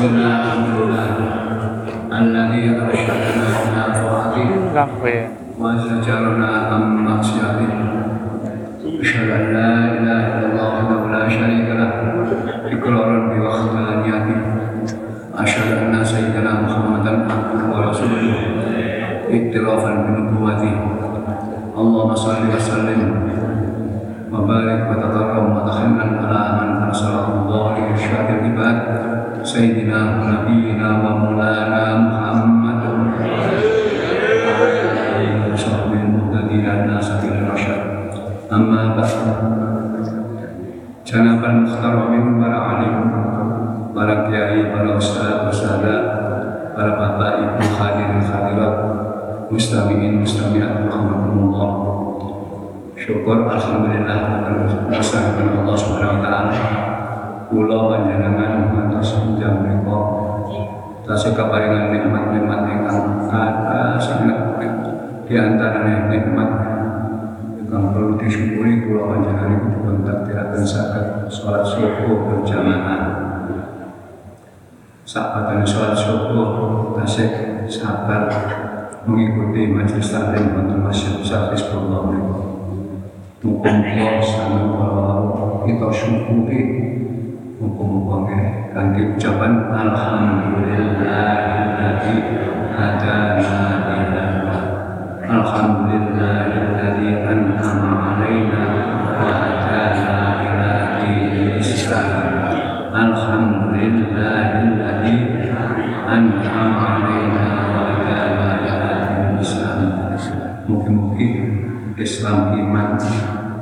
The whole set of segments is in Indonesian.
Alhamdulillah Alladhi arsyadana ila ta'atih Kafe. وزجرنا عن معصيته أشهد أن لا إله إلا الله وحده لا شريك له. إقرارا بوحدانيته أشهد أن سيدنا محمدا عبده ورسوله. اعترافا بنبوته sabar mengikuti majelis taklim wonten Masjid Besar Hizbullah. Menika. Muga-muga sangat kita syukuri Muga-muga kanthi ucapan alhamdulillahilladzi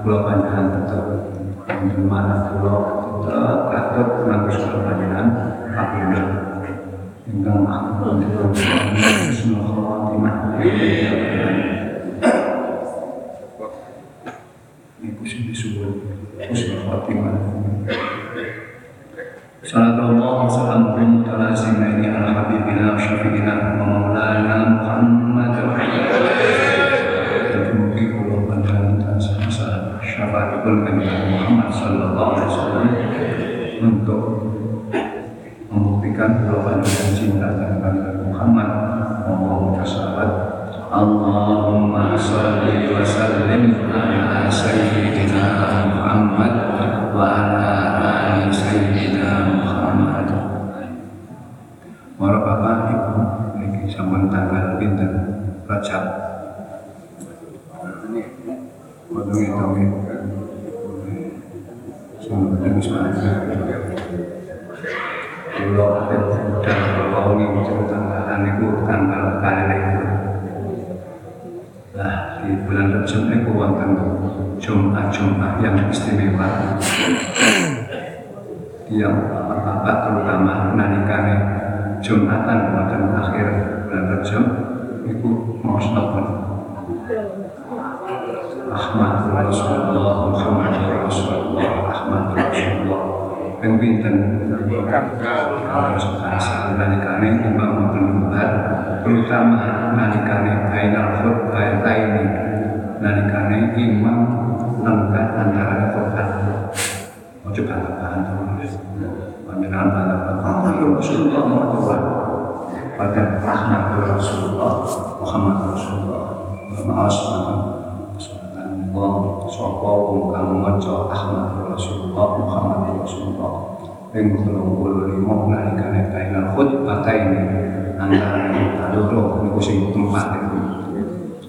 kula panjenengan tetep manah kula tetep katut ngantos kula panjenengan kapundhut ingkang khotimah Ibu sing disuwun husnul khotimah Salatullah wa wa syafaatipun kanjeng Muhammad sallallahu alaihi wasallam untuk yang bapak terutama nalikane Jumatan wonten akhir bulan Rajab itu mau Ahmad Rasulullah Muhammad Rasulullah Ahmad Rasulullah. Yang pinten nalikane imam mimbar terutama nalikane bainal khutbah ini nalikane imam nengkat antara khutbah ojo bantah-bantah panjenengan bantah-bantah Rasulullah Muhammad pada Ahmad Rasulullah Muhammad Rasulullah Maaf wong sapa wong kang Ahmad Rasulullah Muhammad Rasulullah ing 35 nalikane bainal khutbataini antara loro niku sing tempat itu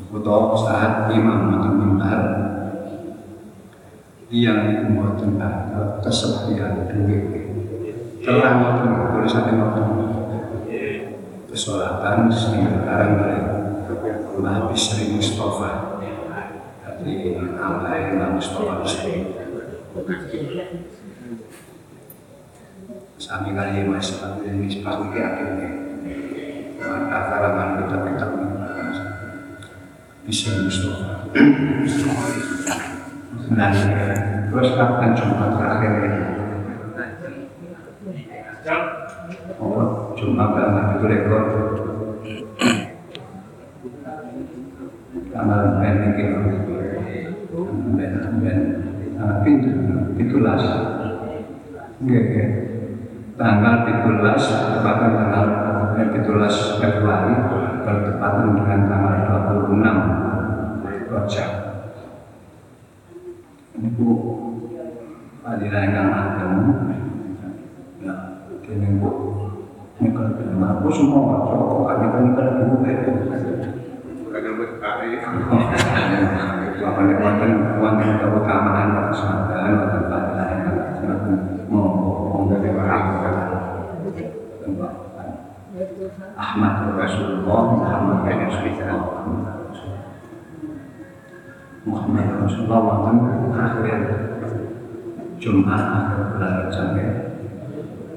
utawa saat imam wonten mimbar yang iku mboten ada kesediaan duwe terang wonten tulisane wonten kesolatan sing sekarang dari Mbah Bisri Mustafa. Di Alay Mbah Mustafa Bisri. Sami kali mas ini sepatu akhirnya maka karangan kita kita bisa Mustafa dan terus kapan Jumat terakhir ini? Oh, Jumat kan itu rekor. Tanggal ben iki ben ben pintu pitulas nggih nggih tanggal 17 tepatan tanggal 17 Februari bertepatan dengan tanggal 26 Rojak bu Adilah yang agam ya kini bu kalau film aku semua kok kami kan kalau ibu Kagak buat KAI. Bahkan wonten wonten keutamaan wonten semantan wonten fadilah yang wonten mau dari Ahmad Rasulullah Muhammad bin Rasulullah Muhammad Rasulullah akhir Jumat akhir bulan Rajab ya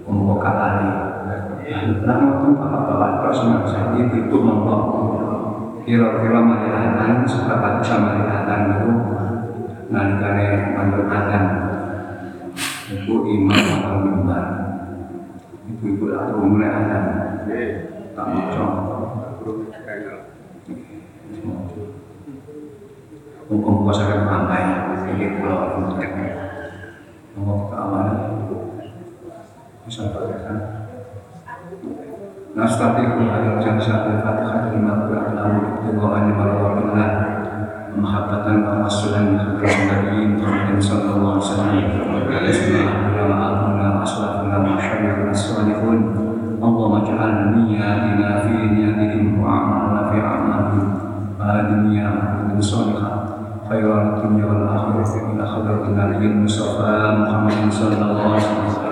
Umur kali Nah, wonten bapak-bapak terus saya itu monggo. Kira-kira malihatan seberapa bisa malihatan itu nalikane mantul adzan itu imam atau mimbar itu ibu atau mulai adzan tak maco hukum kuasa kan pampai ini pulau untuk ngomong ke awalan sampaikan. Nastatiku alal jalsatil fatihah lima berat lalu Tuhan wal wabillah Mahabbatan wa masulan Hakam nabiyin Muhammadin sallallahu alaihi wasallam. Bismillahirrahmanirrahim. Ma'amunna ma'aslafuna ma'asyarifuna salihun Allahumma ja'al niyatina fi niyatihim wa amalna fi amalihim. Bahadiniya ma'amun salihah. Khairan dunia wal akhirah. Ila khadratin aliyin Mustafa Muhammadin sallallahu alaihi wasallam.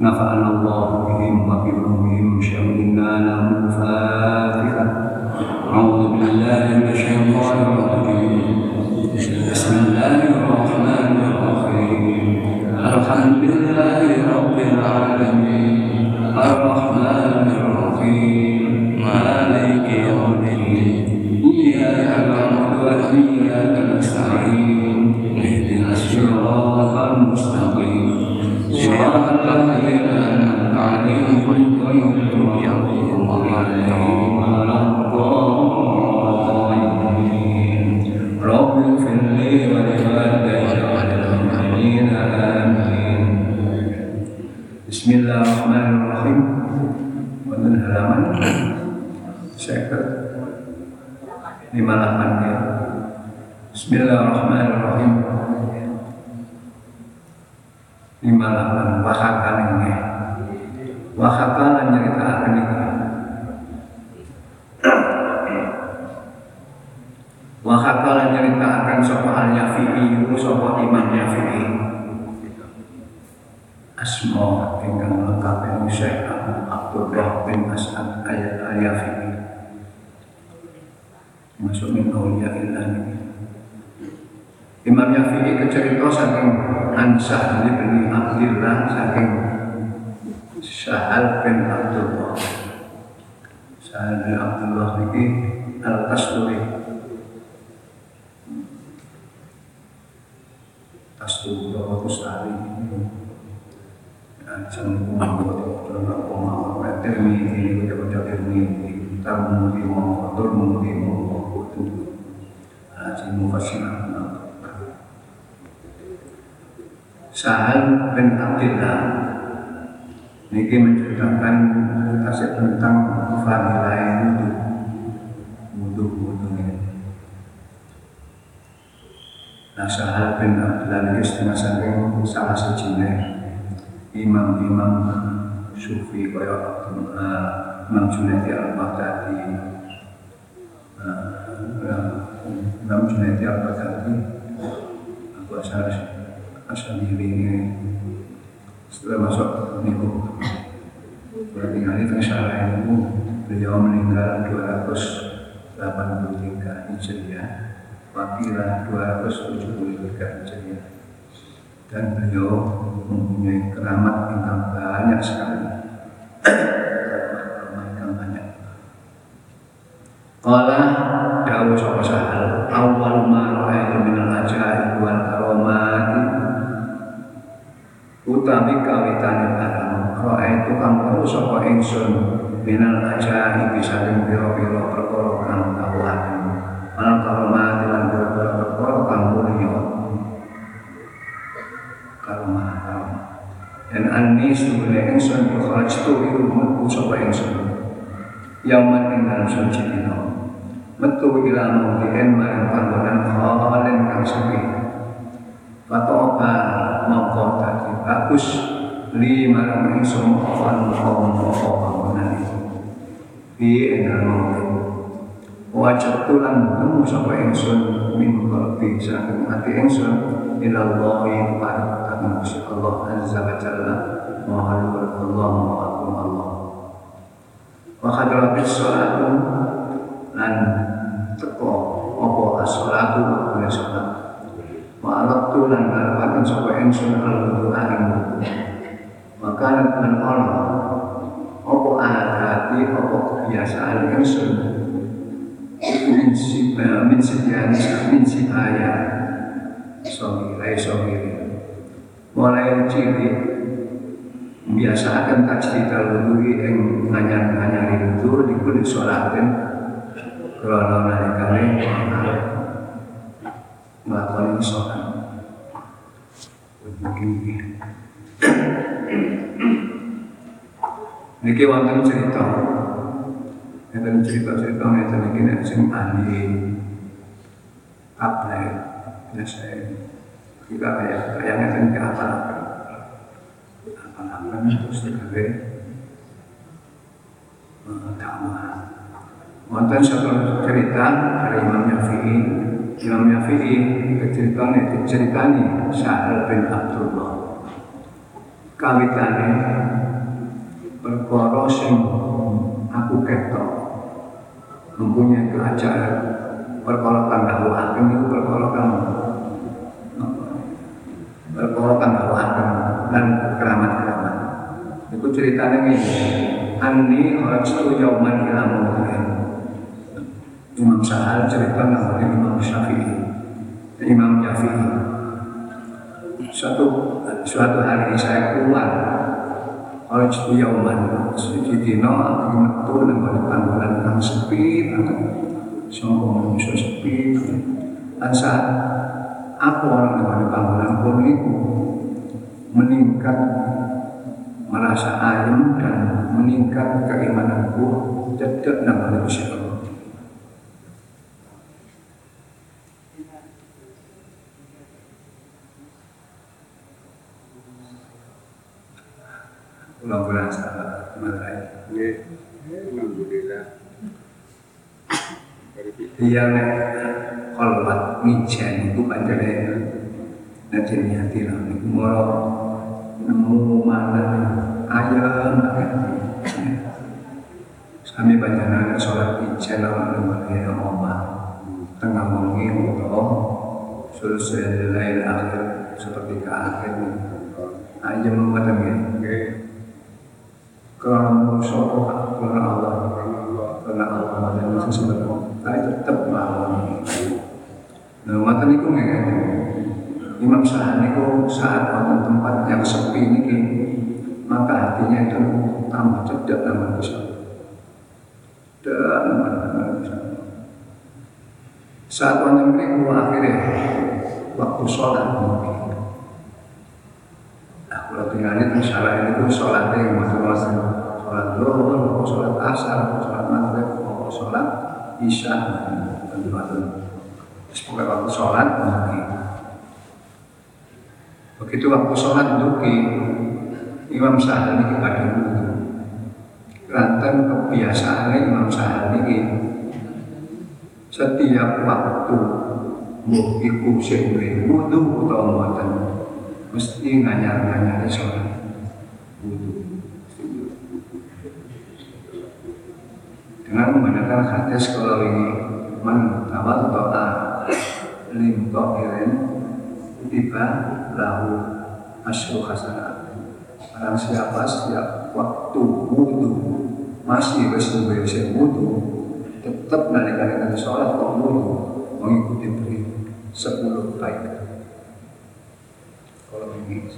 نفعنا الله بهم وبعلومهم شملنا لهم الفاتحة أعوذ بالله من الشيطان الرجيم. بسم الله الرحمن الرحيم. الحمد لله رب العالمين. الرحمن الرحيم. مالك يوم Bismillahirrahmanirrahim. Lima delapan wahakan ini. Wahakan nyerita akan ini. Wahakan nyerita akan sopo al yafi'i sopo imam yafi'i. Asma ingkang lengkap yang Syekh Abdullah bin As'ad ayat al-Yafi'i masuk min awliya ilani Imam Yafi'i kecerita saking Ansah bin Abdillah saking Sahal bin Abdullah Sahal bin Abdullah ini Al-Kasturi Kasturi Kustari Assalamualaikum warahmatullahi wabarakatuh. Termini, kita termini, tamu di mau, turmu di mau, itu. Haji mufassirah. Sahal bin Abdillah. Niki menceritakan kasih tentang wudhu wudhu wudhu ini. Nah Sahal bin Abdillah ini setengah saking salah sejinya imam-imam sufi kaya uh, Imam Junaidi Al-Baghdadi. Uh, Imam Junaidi Al-Baghdadi aku asal asal diri ini setelah masuk niku berarti kali tersalah itu beliau meninggal 283 Hijriah Wakilah 273 Hijriah. Dan beliau mempunyai keramat yang banyak sekali. Yang banyak. Qala dawu sapa sahal? Awal ma ra'aytu minal ajaib wal karomati utawi kawitane barang ra'aytu kang weruh sapa ingsun minal ajaib bisa pira-pira perkara kang kawahan wal karomati lan pira-pira perkara kang mulya. Karomah karomah dan anni sebenarnya ingsun kharajtu iku metu sapa ingsun. Yauman ing dalam suci dino Metu ila mawdi'in maring panggonan khalen kang sepi Fatoba bagus Li marang ingsun Fan mongko mongko panggonan itu Di mawdi'in Wajah tulan temu sapa ingsun Min kalbi saking hati ingsun Ila Allahi Kepada Gusti Allah Azza wa Jalla Maha luhur Allah Maha Allah. Wa hadratis sholatu lan teko apa as-sholatu wa sholat wa alaqtu lan ngarapaken sapa ingsun al-wudu'a ing maka lan ana apa adati apa kebiasaan ingsun min sipa min sipa min sipaya sohiri sohiri mulai cilik biasakan tajdi dalwudu yang nganyar-nganyari wudu di kulit sholatin krono nalikane melakukan sholat Niki wonten cerita Enten cerita-cerita ngeten iki nek sing ahli Ablay biasa Kita kayak kayak ngeten ke apa apa terus digawe dakwah. Wonten satu cerita dari Imam Syafi'i. Imam Syafi'i ceritanya diceritani Sa'al bin Abdullah. Kawitane perkara sing aku ketok mempunyai keajaiban perkara kang dawuhaken niku perkara kang perkara dan keramat-keramat. Itu ceritanya ini. Ani kharajtu yauman ila mawdi'in. Imam Sa'al cerita dari Imam Syafi'i. Imam Syafi'i. Suatu suatu hari saya keluar kharajtu yauman. Siji dina aku metu nang panggonan kang sepi banget. Sangka manusia sepi. Dan saat aku orang nang panggonan kono iku meningkat merasa ayam dan meningkat keimananku cedek nama Gusti Allah. Mudah-mudahan sahabat Malai. Alhamdulillah. Dia nek kolwat mijen itu pancene najen hati lah niku moro nemu mana ayam Kami panjenengan sholat ijen lawan lembaga omah tengah wengi utawa sulsul lail akhir seperti ke akhir ayam macam ini karena sapa karena Allah karena Allah dan sesuatu saya tetap mau nah waktu itu ngene Imam Syafi'i niku saat wonten tempat yang sepi niki maka hatinya itu tambah cedek nama Gusti dan saat wonten mriku akhirnya waktu sholat. mungkin nah kalau tinggal itu salah itu sholat yang masing-masing sholat zuhur, sholat asar, sholat maghrib, sholat isya, tentu Terus pokoknya waktu sholat mungkin Begitu waktu sholat duki. Imam Sahal ini kepada wudhu Keranten kebiasaan Imam Syafi'i ini. Setiap waktu iku sing wudu utawa mboten mesti nganyar-nganyari sholat. Wudu. Dengan menggunakan hadis kalau ini man tawat doa lim tohirin tiba lahu asyru hasanat Barang siapa setiap waktu wudhu masih sing wudhu tetap nalikan sholat kok wudhu mengikuti beri sepuluh baik kalau ini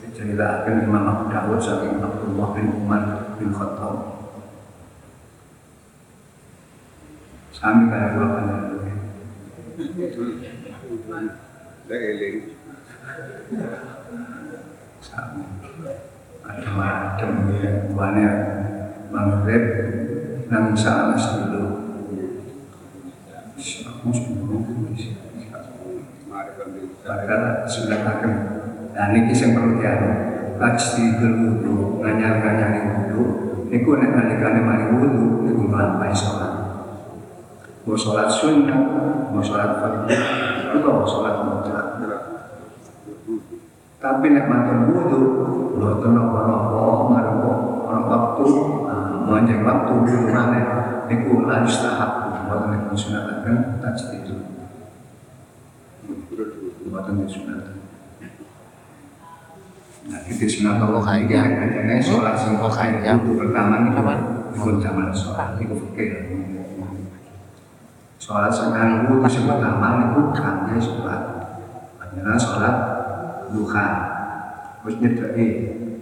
diceritakan Imam Abu Dawud saking Abdullah bin Umar bin Khattab. Sami kayak dua kan Saya eling. Sami. Ada macam ya. Banyak maghrib nang sana dulu Aku Mari Padahal sudah akan Nah ini yang perlu dianu Kaji dulu Nganyar-nganyar dulu Itu nek nalikane mari wudu Itu melampai sholat. Mau sholat sunnah Mau sholat fardu Itu mau sholat mutlak. Tapi nek mantan wudu Lo tenang nopo Ngaruh Ono waktu Menjeng waktu Wudu mana Itu lanjut tahap. Buat nek sunatakan Tajdid Buatan disunat. Nah, itu sunat Allah kaya. Ini sholat sing Oh, kaya. Itu pertama itu Kapan? Ikut zaman sholat. Itu fikir Sholat sekarang itu sing pertama itu Kaya sholat. Panjangan sholat Duha. Terus nyedai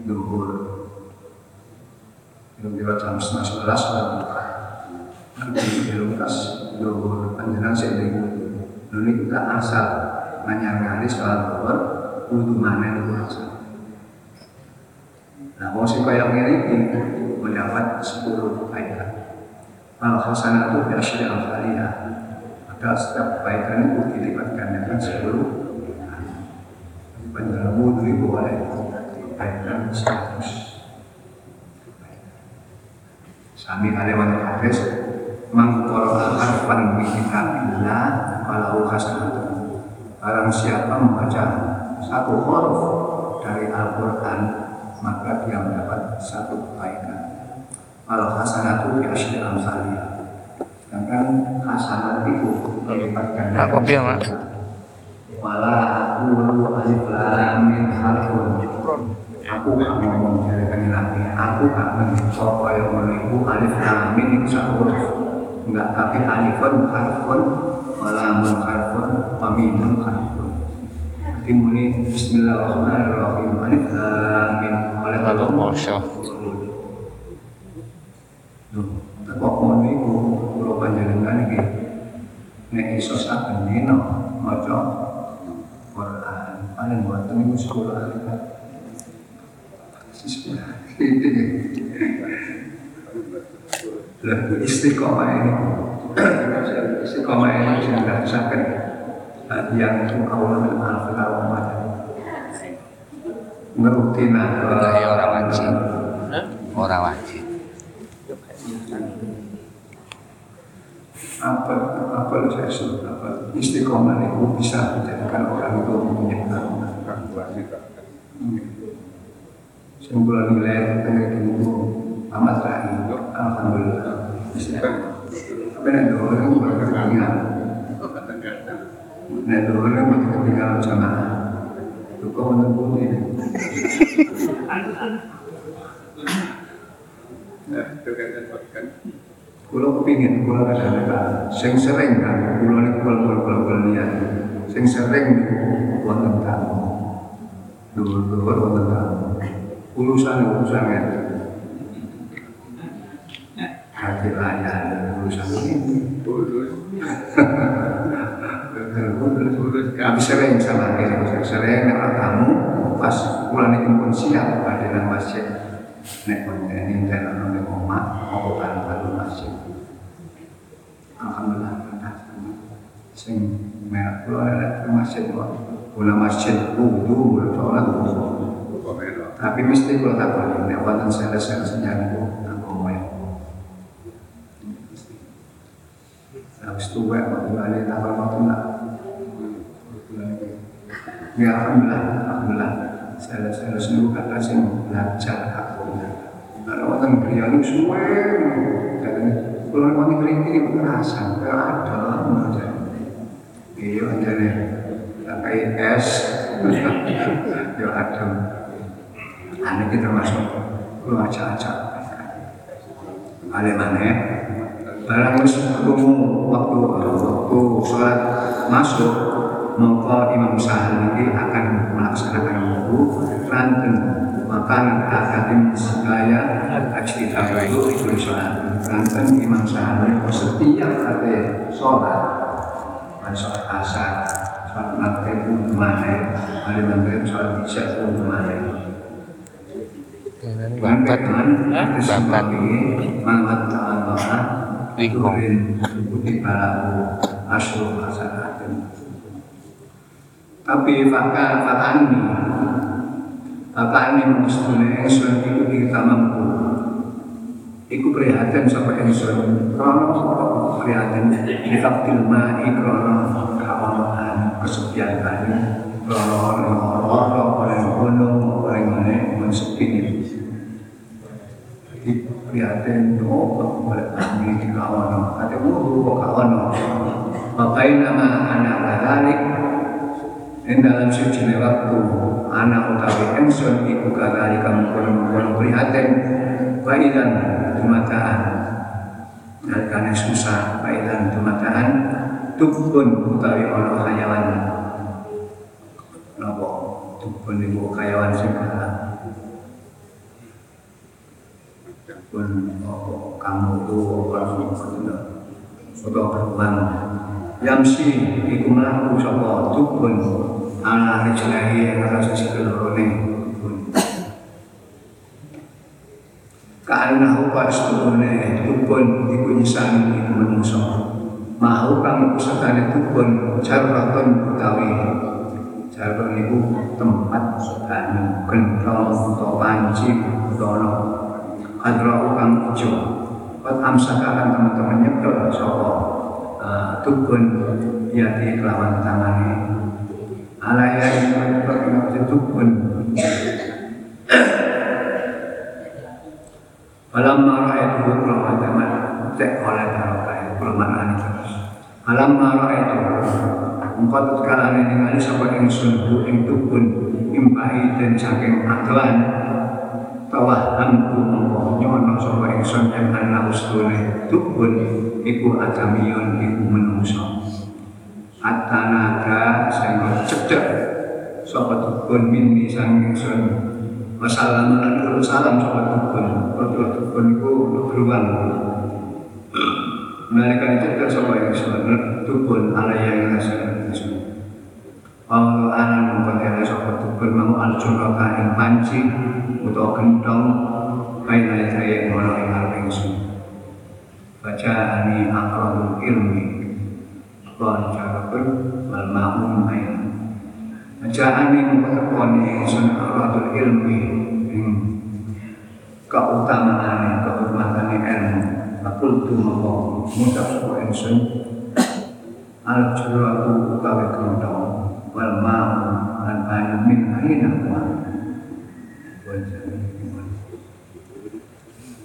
Duhur. Belum kira jam setengah sebelas sholat duha. Nanti kas Duhur. Panjangan saya Lalu kita asal Nganyar-ngari sholat duhur Wudhu mana itu asal Nah, mau sing kaya ngene mendapat 10 kebaikan. Al hasanatu bi asyri amsalihah. Maka setiap kebaikan itu dilipat gandakan 10 Panjang wudhu itu boleh kebaikan 100 Sami alaiwan hadis Mangkoro harfan min kitabillah Walau hasanatu Barang siapa membaca satu huruf dari Al-Quran maka dia mendapat satu kebaikan. Kalau hasanatu bi asyri amsalih. Sedangkan hasanat itu berlipat ganda. Kopi ya, Mak? Wala aqulu alif lam harfun. Aku gak ngomong dari lagi. Aku gak mencoba yang menipu alif lam satu huruf. Enggak, tapi alifun harfun, walamun harfun, harfun. Dimulai Bismillahirrahmanirrahim. Alif lam mim. Oleh Lalu Masya Loh, kok ngono iku kula panjenengan iki nek iso saben dina maca Quran paling wonten iku sekolah. Lah istiqomah ini istiqomah ini sudah sakit yang Allah min al-fatah wa ngerutina Wallahi orang wajib. Orang wajib. Apa apa saya suruh apa? Istiqomah itu bisa menjadikan orang itu mempunyai kita. Sembulan nilai tengah ibu amat terakhir alhamdulillah. Tapi kan baru ketinggalan nek dulu kan baru ketinggalan sama itu kok menunggu ini Nah, itu kan kan. Kulo kepingin, kulo kadang-kadang sing sering kan, kulo ini kulo kulo kulo kulo niat, sing sering wonten tamu, dulu dulu wonten tamu, urusan urusan ya, hati layan urusan ini, Habis sering salah sering kalau tamu pas pulang itu pun siap ada nang masjid nek konten dan ono nek omah opo baru masjid. Alhamdulillah sing merah kula ada masjid kok kula masjid wudu kula tolak tapi mesti kula takon nek wonten sales-sales nyang aku ya Habis tuwek ya alhamdulillah alhamdulillah. Saya saya sungguh kata sing belajar hakuna kalau wonten beliau suwe Katanya, kalau wonten kritik kerasan ya, ada ada iya ada nih Tapi es ya ada. Anak kita masuk lu acak-acak. Balik mana ya? barang wis waktu waktu sholat masuk maka Imam Sahal ini akan melaksanakan wudu ranten makan akadim segaya haji itu itu sholat ranten Imam Sahal ini setiap kali sholat. Sholat asar sholat maghrib pun ke mana ada maghrib sholat isya pun ke mana Babat, babat. Mangat ta'ala Bingung. Ikuti balahu Asyur Tapi fakar fakani Fakani mustune Engsun iku kita mampu. Iku prihatin sampai engsun Krono prihatin. Difaktil ma'i krono Kawanan kesepian kali Krono Krono Orang gunung Orang mana Mensepi Jadi prihatin doa oleh kami di kawan ada wudhu kok kawan Makai nama anak Yang dalam suci waktu anak utawi engson iku kadalik kamu kono prihatin Baidan tumataan Nalikane susah baidan tumataan Tukun utawi ono hayawan Nopo Tukun ibu sing kalah pun oh, kamu orang benar sudah berulang yamsi iku mlaku sapa tukun ala rijlahi ora sisi kelorone. Pun karena apa sebenarnya tukun iku nyisani iku menungso. Mau kang usahane tukun jarratun utawi. Jarrat iku tempat banyu kenthong utawa panci utawa adra'u kang ijo. Kot amsakakan teman-teman nyedot Sopo uh, Tukun Yati kelawan tangani Alaya ini Kot tukun. Alam marah itu Kalau teman Cek oleh barokah Pelemahan terus Alam marah itu Empat kala ini ningali Sapa ingsun Bu ing tukun Impai dan saking atuan Tawahamku mongko. nyono ing ana ustune tukun iku adamiyun iku menungso. Atanaga sing cedhek sapa tukun minni sang ingsun Wassalamu alaikum salam sapa tukun Kodro tukun iku beruang Mereka itu cedhek sapa ingsun tukun alaya yang ingsun Allah anan mengkontena sapa tukun mau al-juraka ing panci utawa gentong ngono ing arep ingsun bacaani aqrabul ilmi. Kon carapun wal ma'um ain bacaani mengkoni ingsun aqrabul ilmi. Ing keutamaan kehormatan ilmu. Fakul tu mengko mudah sapa ingsun al-juraka utawi gentong wal lan banyu min aina wa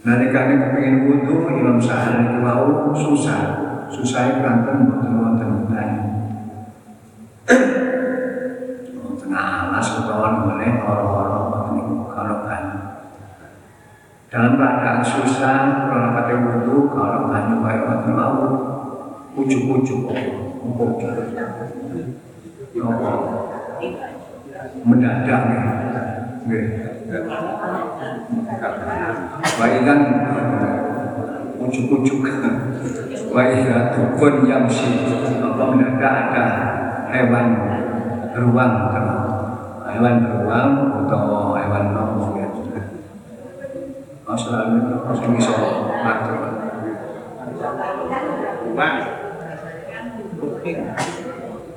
Nalikane kepengin wudu Imam Sahal itu mau susah. Susah kanten mboten wonten banyu. Tengah alas utawa boleh ora-ora niku banyu. Dalam keadaan susah, kalau kate wudu, kalau banyu kaya ngoten mau ujuk-ujuk empuk. Apa? Mendadak nggih. Waidan ujuk-ujuk Waidah dukun yamsi Apa mendadak ada hewan beruang Hewan beruang atau hewan nopo ya bisa ngatur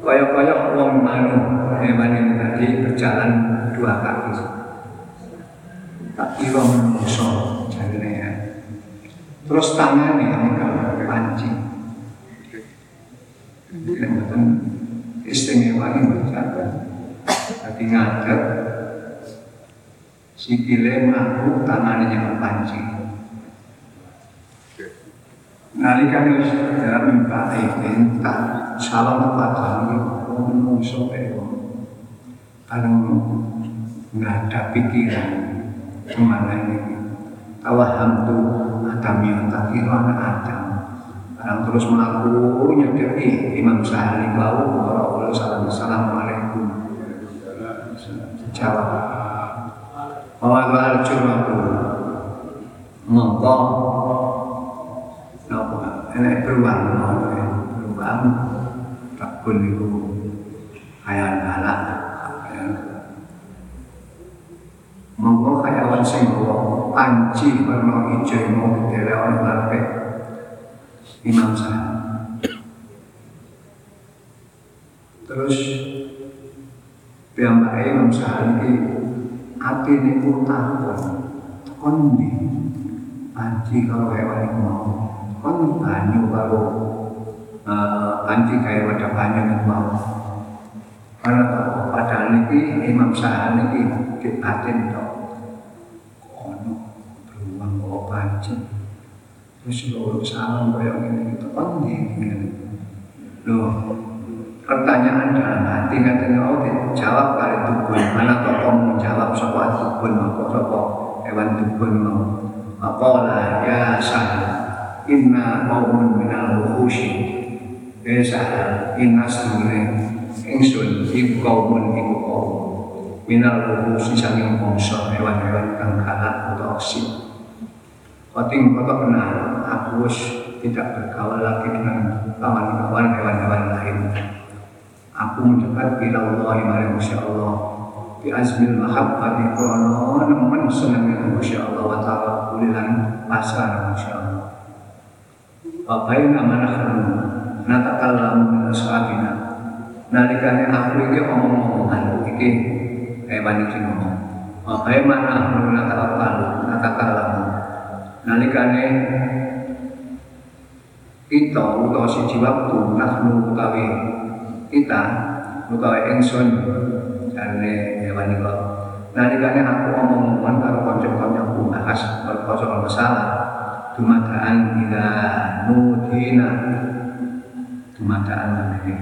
Koyok-koyok wong anu hewan ini tadi berjalan dua kaki tak kira menungso jarine ya. Terus tangannya ini kalau panci. Ini bukan istimewa ini bukan. Tapi ngadep sikile mlaku tangane nyekel panci nalikane wis dalam mbake tak salam kepada menungso eko kalau nggak ada pikiran ke mana ini tawaham tuh adamnya tak kira anak adam. Orang terus melaku nyedeki Imam Sahali bau Orang salam Assalamualaikum. Jawab Mawadu al-jurmatu Mongko. Napa Enak beruang Beruang Takbun itu Kayak Mongko kayawan sing panci warna hijau mau didele oleh larpe Imam Sahal. Terus piyambake Imam Sahal iki atine ku takon kon ndi? Panci karo hewan iku mau kon banyu karo eh, panci kaya wadah banyu iku mau karena padahal iki Imam Sahal iki di batin kono beruang kok panci terus lo salam kayak gini gitu. Kan gini loh pertanyaan dalam hati katanya oh dijawab kali tukun mana tokoh menjawab soal tukun apa soal hewan tukun mau? Apa lah ya sah inna qaumun minal wuhushi. Ya sah inna sebenarnya ingsun iku qaumun iku kaum minal wuhushi saking bangsa hewan-hewan kang galak atau oksik Koting kota benar, aku tidak bergaul lagi dengan kawan-kawan hewan-hewan lain. Aku mendekat bila Allah yang Masya Allah. Bi azmil mahabbati krono nemen senangnya Masya Allah wa ta'ala kulilan pasar Masya Allah. Wa baina manahnu natakallamu min ashabina. Nalikane aku iki omong-omongan iki hewan iki ngomong. Wa baina manahnu natakallamu natakallamu. Nalikane kita utawa siji waktu nahnu utawi kita utawi ingsun jane hewan iki nalikane aku omong-omongan karo kanca-kancaku bahas perkara masalah. Dumadaan ila nudina. Dumadaan ini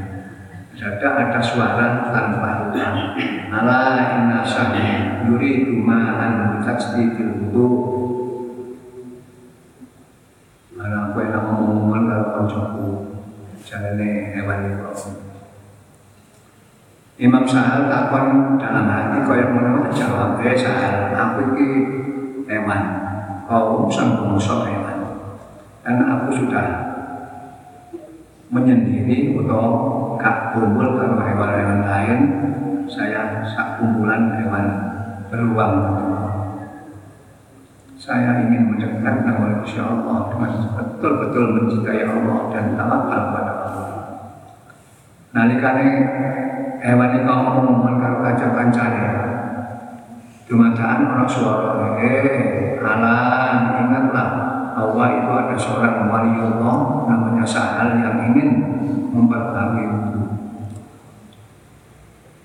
ada ada suara tanpa hutang ala inna sahih yuridu ma'an tajdidil wudu jalane hewan itu. Imam Sahal takon dalam hati kaya ngono jawab eh Sahal aku iki hewan kau sang bangsa hewan dan aku sudah menyendiri atau gak kumpul karo hewan-hewan lain saya sak kumpulan hewan beruang saya ingin mendekat nama Insya Allah dengan betul-betul mencintai Allah dan tawakal pada Allah. Nalikane hewan ini kau ngomong karo kancane, dumadaan orang suara, eh alam ingatlah bahwa itu ada seorang wali Allah namanya Sahal yang ingin memperbaiki itu.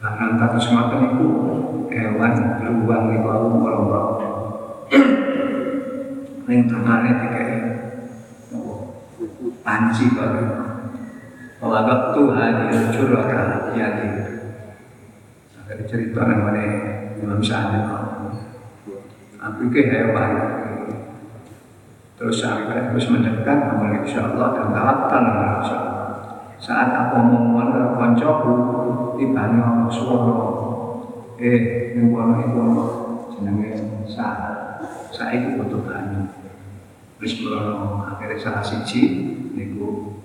Nah, kata semacam itu hewan beruang itu aku ngomong ning tangane dikai panci bagi Wagab Tuhan yang curahkan hati Agar diceritakan oleh Imam Sa'ad Aku ke hewan Terus sampai terus mendekat Namun insya Allah dan tawakal insya Saat aku ngomong ke koncoku Tibanya suara Eh, ini wono itu jenenge Sa'ad saya butuh banyu. Terus melono akhirnya salah siji niku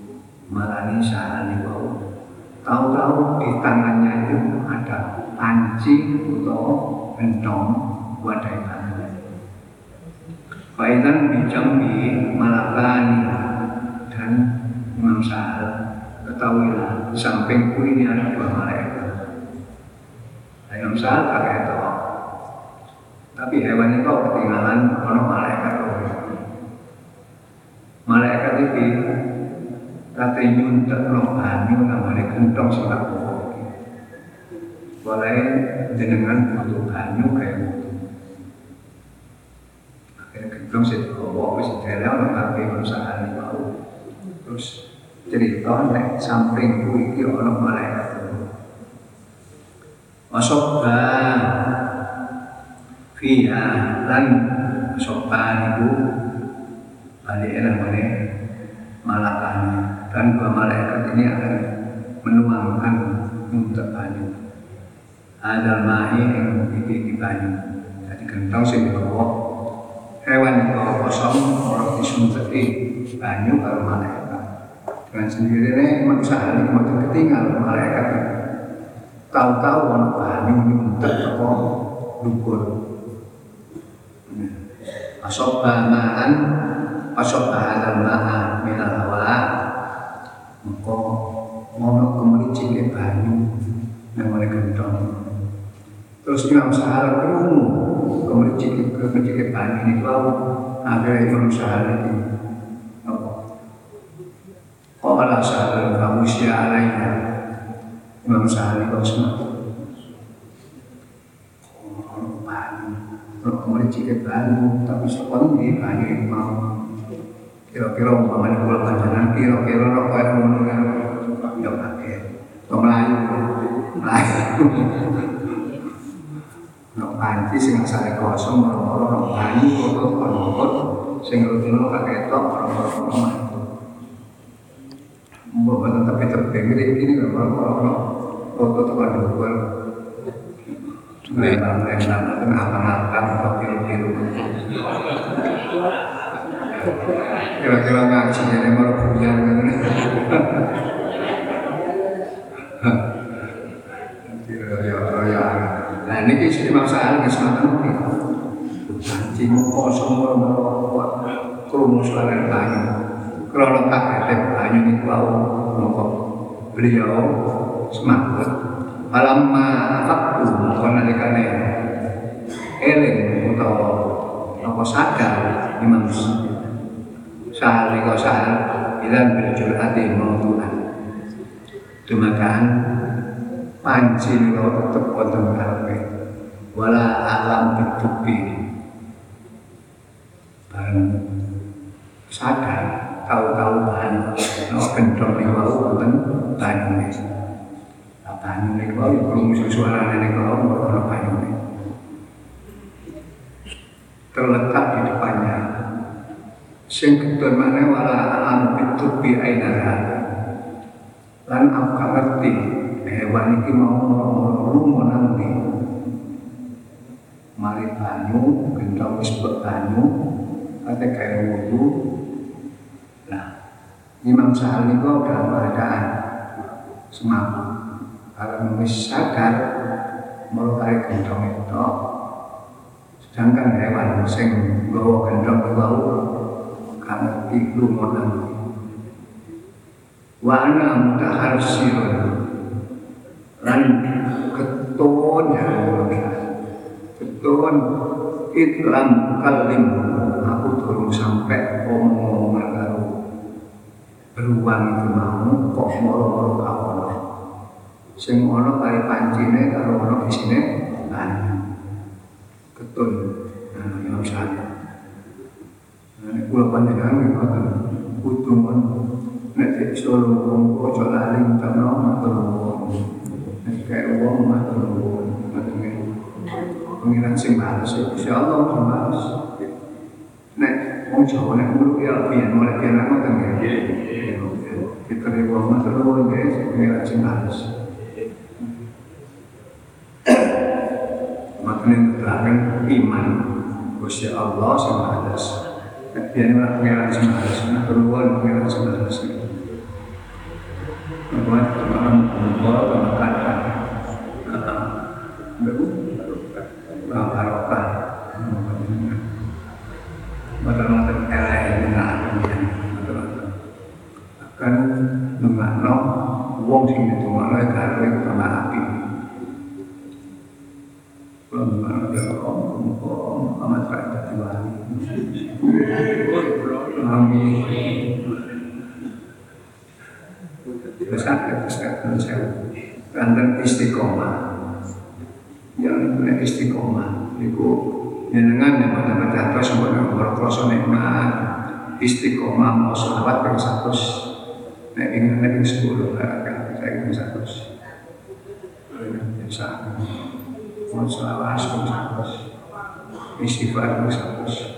malani salah niku tahu-tahu di tangannya itu ada panci atau bentong wadah tangannya. Faidan bijambi malakani dan Imam Sahal ketahuilah di sampingku ini ada dua malaikat. Imam Sahal pakai tahu tapi hewan itu ketinggalan ono malaikat malaikat itu kata nyuntek no banyu namanya gentong sing aku boleh jenengan butuh banyu kayak gitu. Akhirnya gendong sih wis delel nang kabeh perusahaan iki mau. Terus cerita nek samping ku iki ana malaikat. Wasobba fiha lan wasobba niku balik namanya malakanya dan dua malaikat ini akan menuangkan untuk banyu ada mahi yang iki di banyu jadi gentong sing dibawa hewan yang bawa kosong orang disumpeti banyu karo malaikat. Dengan sendirinya manusia ini makin ketinggal malaikat. Tahu-tahu orang banyu nyuntek apa dukur asobba ma'an asobba hadal ma'an minal hawa. Maka ngono kemericik ke banyu oleh gendong terus Imam Sahara kerungu kemericik kemericik ke banyu ini kau akhirnya Imam Sahara ini apa? Qala Sahara kamu alaina Imam Sahara kau semua kemudian jika baru tapi sekarang di yang mau. Kira-kira umpamanya kalau panjangan kira-kira rokok yang ngono kan ya pakai. Kau melayu. Melayu. Nok panci sing asale kosong moro-moro nok banyu kok kon sing ngono gak ketok omah. Mbok boten tepi-tepi ngene iki kan moro-moro foto to tengah-tengah kok biru-biru. Kira-kira ngaji ini mau buyar kan. Kira-kira Nah ini kisah Imam Sa'al sematan ini Janji mau kosong mau Kerumus kalian banyu Kalau tak ada banyu Maka beliau semangat Falamma Atau Apa sadar Imam Sa'al Iko Sa'al Ilan berjur hati mau Tuhan. Dumakan panci niku tetep wonten karepe wala alam bitubi bareng sadar tahu-tahu bahan. No gendong niku wau wonten banyune nah banyu niku wau krungu suarane niku wau ono banyune terletak di depannya. Sing kedua mana wala alam bitubi ainara. Lan aku gak ngerti hewan iki mau lunga nang ndi? Mari banyu gendong wis banyu ate gawe wudu nah Imam Sahal niku dalam keadaan semaput kalau wis sadar kare gendong itu sedangkan hewan sing nggawa gendong iku kan ndi wa ana mutaharsirun lan ketun ya ketun itlam kalim aku turun sampai omong-omongan karo beruang itu mau kok moro-moro kawono sing ono kari pancine karo ono ketun nah Imam Syafi'i nah kula panjenengan ngoten kudu mon nek solo wong ojo lali utama matur nuwun nek kayak wong matur matur pengiran sing males ya insyaallah sing males. Nek wong Jawa nek mulu ya pian mulai aku kan ya kita wong matur nuwun guys pengiran sing males Makin terangkan iman Gusti Allah males Nek pian ora pengiran sing males matur nuwun pengiran sing males membuat malam kumpul makan baru barokah Mata-mata elek dengan akan mengano wong sing Amin. besar istiqomah yang punya istiqomah itu jenengan yang pada berjatuh sebagai orang kroso nikmat istiqomah mau sholawat ping satu nek ingin nek sepuluh kan saya ping satu biasa mau sholawat ping satu istighfar satu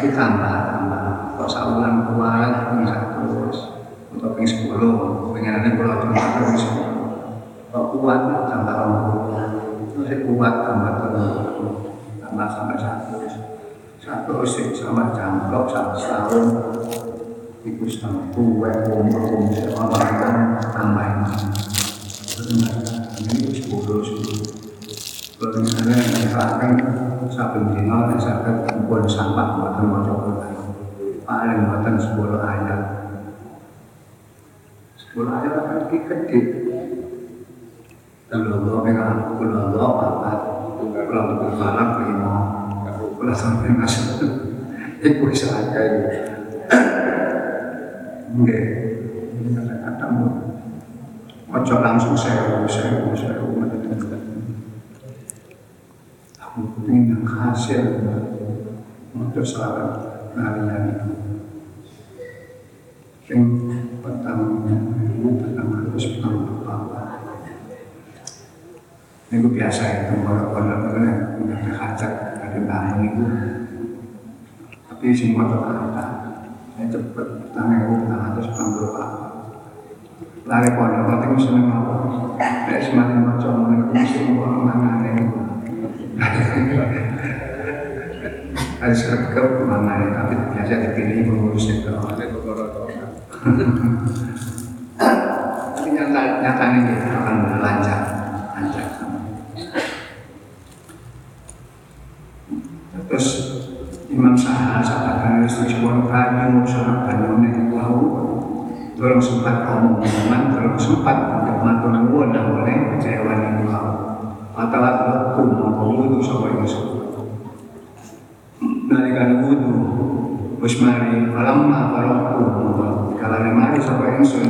tapi tambah kok saulan kuat ping satu untuk ping sepuluh pengen ada pulau ping sepuluh kok kuat tambah orang masih kuat tambah terus tambah sampai satu. Satu sih sama jangkau satu tahun itu sama kue kumpul kumpul. Sama tambahin. Ini sepuluh sepuluh kalau misalnya misalkan satu dino misalkan kumpul sampah buatan mau paling buatan sepuluh ayat. Sepuluh ayat kan gede Kulullah dengan kulullah papat Kulullah falak lima. Kulullah sampai masuk Itu bisa aja itu Enggak Ini kata-kata Ojo langsung sewa, sewa, sewa Aku ingin hasil Untuk sahabat Nari-nari Yang pertama Pertama harus pertama ini biasa itu kalau kalau kalau udah terhajat ada bangun itu. Tapi semua terkata saya cepet tangan itu tangan atas panggung apa? Lari pondok nanti mesti mau kayak semakin macam mana mesti mau mana ini ada sergap mana ini tapi biasa dipilih pengurus itu Ada beberapa orang. tapi nyata nyatanya gitu akan lancar lancar terus Imam Sahal sahabat istri sebuah banyu sholat banyu ini tahu tolong sempat omongan tolong sempat untuk matur nuwun dan boleh kecewa ini tahu atau aku mau wudhu sama itu nalikan wudhu wis mari falamma faraqtu kalane mari sapa ingsun.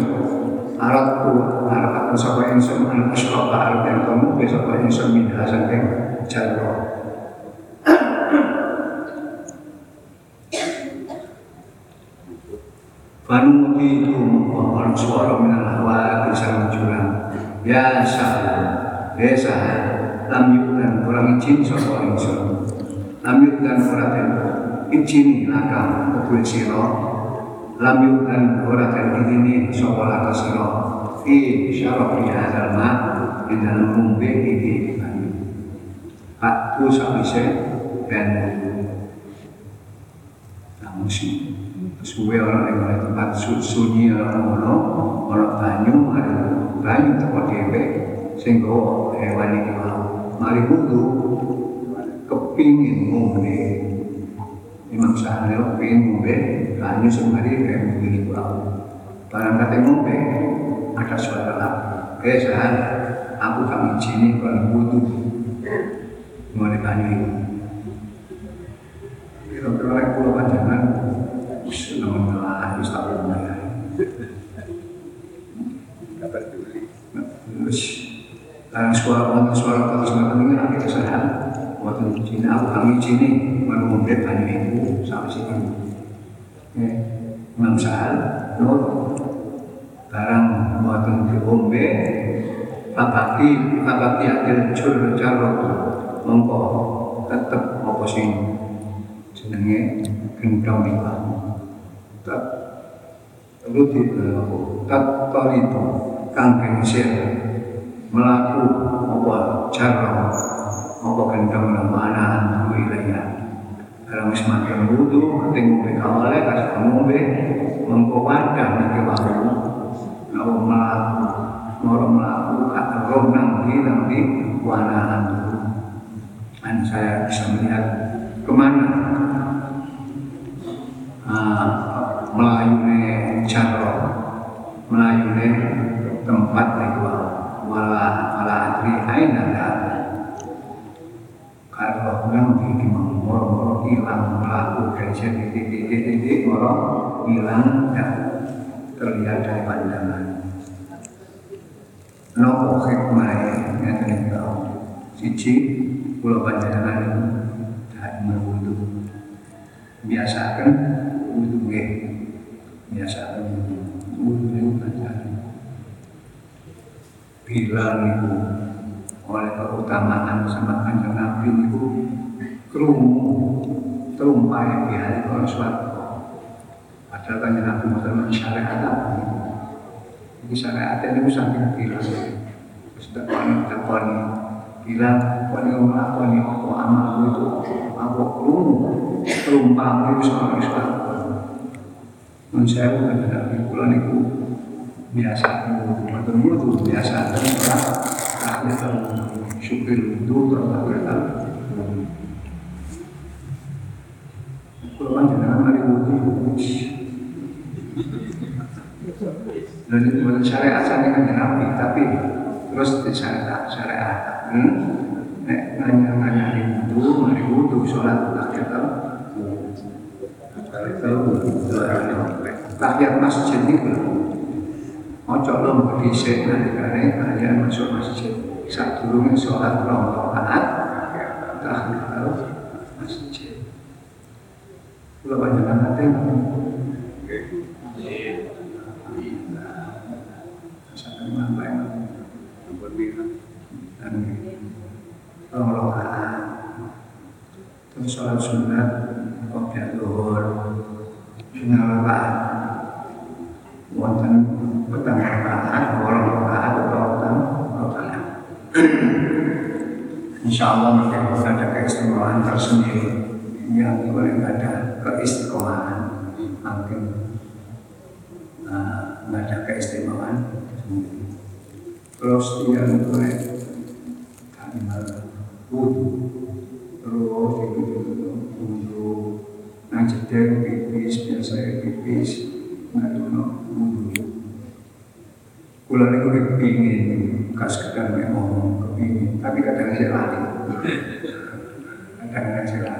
Aratku harapan sapa ingsun. An asyraka arep kamu sapa ingsun min hasaking jalur Fanuti itu membuat suara minal hawa di sang jurang. Ya sah, ya sah, lam yukdan orang izin sapa ingsun. Lam yukdan orang den izini laka kedua siro. Lam yukdan orang den izini sapa laka siro. Fi syaraf di hadal ma di dalam mumbe iki banyu. Aku sabise ben namun sih suwe orang yang ada tempat su- sunyi orang ngono orang banyu banyu tempat dhewe sing gawa hewan iki mau mari wudu kepingin ngombe Imam Syahril kepingin ngombe sing mari kayak begini kurang barang kata ngombe ada suara lah eh Syahr aku kami izini kalau wudu ngombe banyu ini kira-kira pulau panjangan senang melah Ustaz Umar Dapat Juli. terus dan suara wonten suara terus ngoten ini lagi kesalahan wonten Cina aku kami Cina menunggu banyu ibu sampai sini eh Imam Sahal nur. Barang wonten diombe papati papati akhir tetep apa sing jenenge gendong iku. Tak perlu di tak itu kang melaku apa gendong mana antu ilaya semakin wudu penting ngombe kawale kasih ngombe mengko wadah niki wau nau melaku moro melaku kata roh nang di nang di wanahan dan saya bisa melihat ke mana uh, melayune jarro melayune tempat itu wala wala adri aina kalau bilang di moro-moro melaku dari titik-titik moro hilang dan terlihat dari pandangan. Nopo hikmah yang terlihat siji pulau panjangan dan berwudu biasakan wudu nggih biasakan wudu itu panjangan bila oleh keutamaan sama kanjeng Nabi niku kerungu terumpai di hari kalau suatu padahal kanjeng Nabi mengatakan syariat ini syariat ini saking bilang terus takoni takoni bilang koni nglakoni apa amalku itu aku krungu terumpang itu sama Islam Nun saya bukan Nabi kula niku biasa mboten wudu biasa terus akhirnya syukur wudu terus akhirnya Kalau panjenengan mari wudu dan itu bukan syariat saya kan Nabi tapi terus di syariat syariat. Hmm? nek nanya nanya wudu mari wudu sholat takyat takyat masjid itu ojo lo berdisik nanti kalian kalian masuk masjid. Saat dulu sholat takyat masjid kalau banyak sampai dan rong rakaat terus sholat sunat kopiah duhur sunat rakaat wonten petang rakaat orang rakaat atau petang rakaat Insya Allah mereka ada keistimewaan tersendiri. Yang boleh ada keistiqomahan mungkin uh, ada keistimewaan. Terus dia boleh kalimat wudhu terus itu wudhu nah jedeng pipis biasa pipis nah itu wudhu kula niku kepingin kas kadang kepingin tapi kadang saya lali kadang saya lali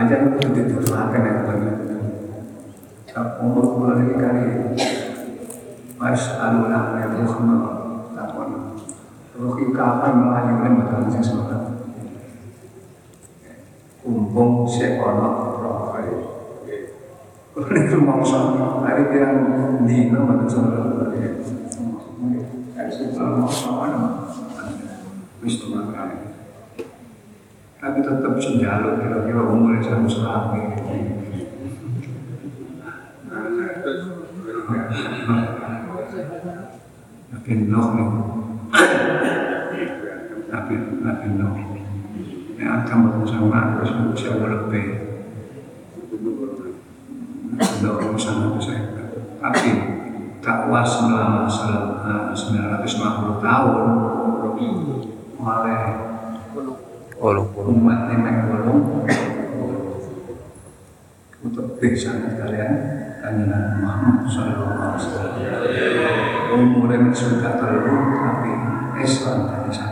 Panjang kudu dituduhaken yang. Sak umur kula lagi kali Mas aluna ya Rahma takon. Rohi kapan melayu kan betul sesuatu. Kumpung sekono rohai. Kalau itu mangsa, hari yang dino betul tapi tetap senjaluk kira-kira umurnya sama selami Nabi Nuh nih Nabi Nabi Nuh yang akan bersama terus jauh lebih? Nuh sama saya. Tapi dakwah selama 950 tahun. Oleh umat nenek bolong. Untuk bisa kalian kanjeng Muhammad Sallallahu Alaihi Wasallam. Umurnya sudah terlalu tapi Islam dari sambungnya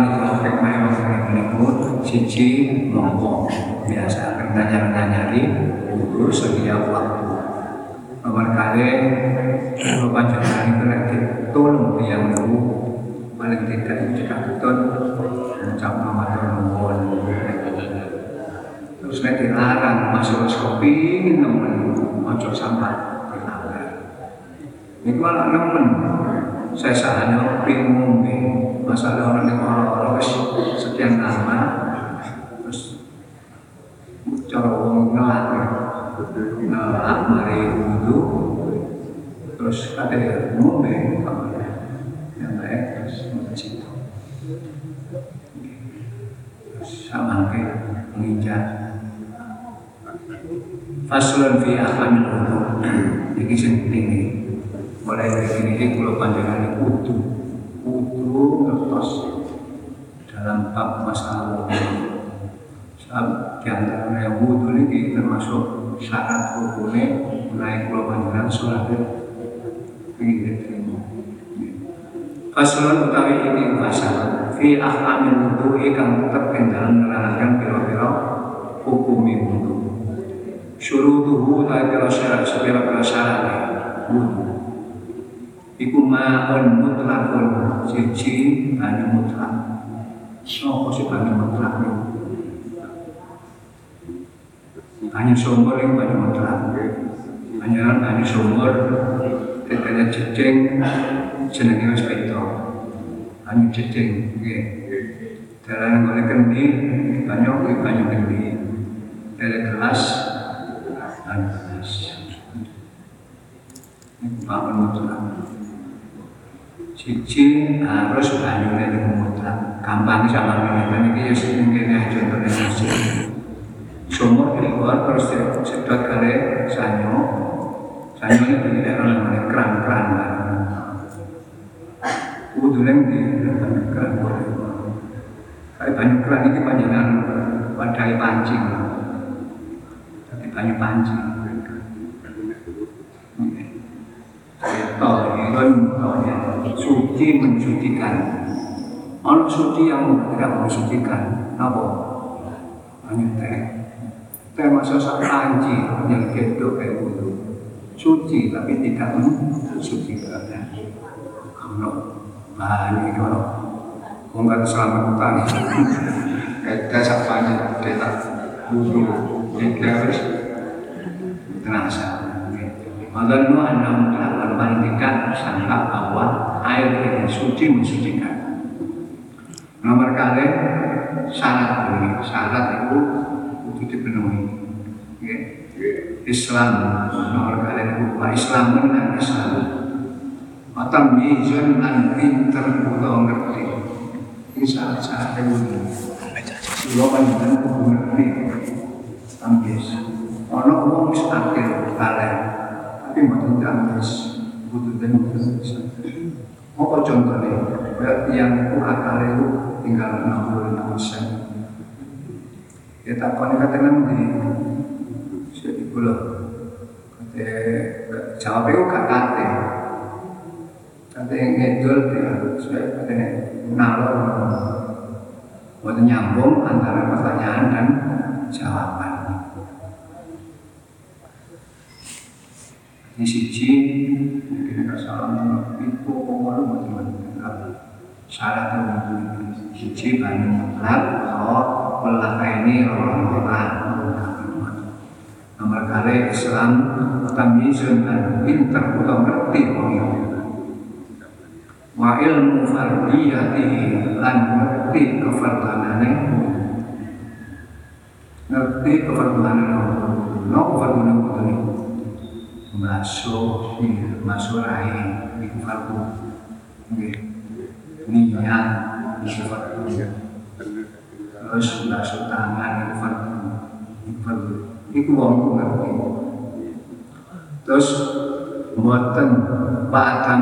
kalau main waktu itu siji ngomong biasa nanya-nanyari gugur setiap waktu. Nomor kali panjangan itu nanti tolong tiang dulu paling tidak jika betul mengucap nama nuwun terus nek dilarang masuk kopi nemen. Ojo dilanggar Niku anak nemen. Saya sahanya bingung masalah orang yang orang-orang wis sekian lama terus cara wong ngelak ngelak mari wudu terus ngombe yang baik terus sama menginjak fi akamil wudu Ini mulai dari sini ini kalau panjangan kudu kudu ngertos dalam bab masalah sebab di antara yang wudhu ini termasuk syarat rukunnya naik kalau panjangan sholat. Ini diterima Fasulun utawi ini masalah fi ahkamil wudhu ikan tetap dalam menerangkan pira-pira hukumi wudhu syurutuhu utawi pira syarat sepira-pira syarat. Wudhu Iku ma'un mutlakun Siji banyu mutlak. Apa sih banyu mutlak? Banyu sumur itu banyu mutlak. Banyu banyu sumur Ketika cecing Jenengnya wis beda Banyu cecing Dalam oleh kendi Banyu kuwi banyu kendi. Dari gelas Banyu gelas. Ini bangun mutlak Siji harus banyu dari mutlak. Gampang sama ini, ini ya mungkin ya contohnya masjid. Sumur di luar terus sedot kali sanyo. Sanyo ini di daerah namanya keran-keran. Wudhu yang di banyu keran boleh. Kayak banyu keran ini panjangan wadai pancing. Tapi banyu pancing. Tol, tolnya suci mensucikan. Orang suci yang tidak mensucikan, apa? Hanya teh. Teh masa sak panci yang gitu kayak wudhu. Suci tapi tidak mensucikan. Kalau bahan kalau Mungkin keselamatan Kayak sak panci kita wudhu. Jadi harus terasa. Nu anda melakukan paling tidak sangka bahwa air ini suci mensucikan. Nomor kali syarat ini, syarat itu itu dipenuhi. Islam nomor kali itu Islam dan Islam. Atau mizun dan pinter atau ngerti. Ini syarat-syarat itu. Lo panjenengan kudu ngerti. Tambis. Ono wong wis akhir kalian tapi mboten butuh dan apa contohnya? Berarti yang itu akal itu tinggal 65 persen. Ya tak kau kata nanti. Jadi pula kata jawab itu kata kata kata yang ngedol dia saya nalor. Buat nyambung antara pertanyaan dan jawaban di siji mungkin ada salah itu pokoknya macam-macam syarat yang siji banyak mutlak atau pelaka ini orang-orang. Nomor kali Islam tamizun dan pinter atau ngerti wa ilmu fardiyati lan ngerti kefardanane. Ngerti kefardanane no kefardanane masuk masuk rahim itu fardu niat itu fardu terus basuh tangan itu fardu itu fardu itu wong ngerti terus buatan batan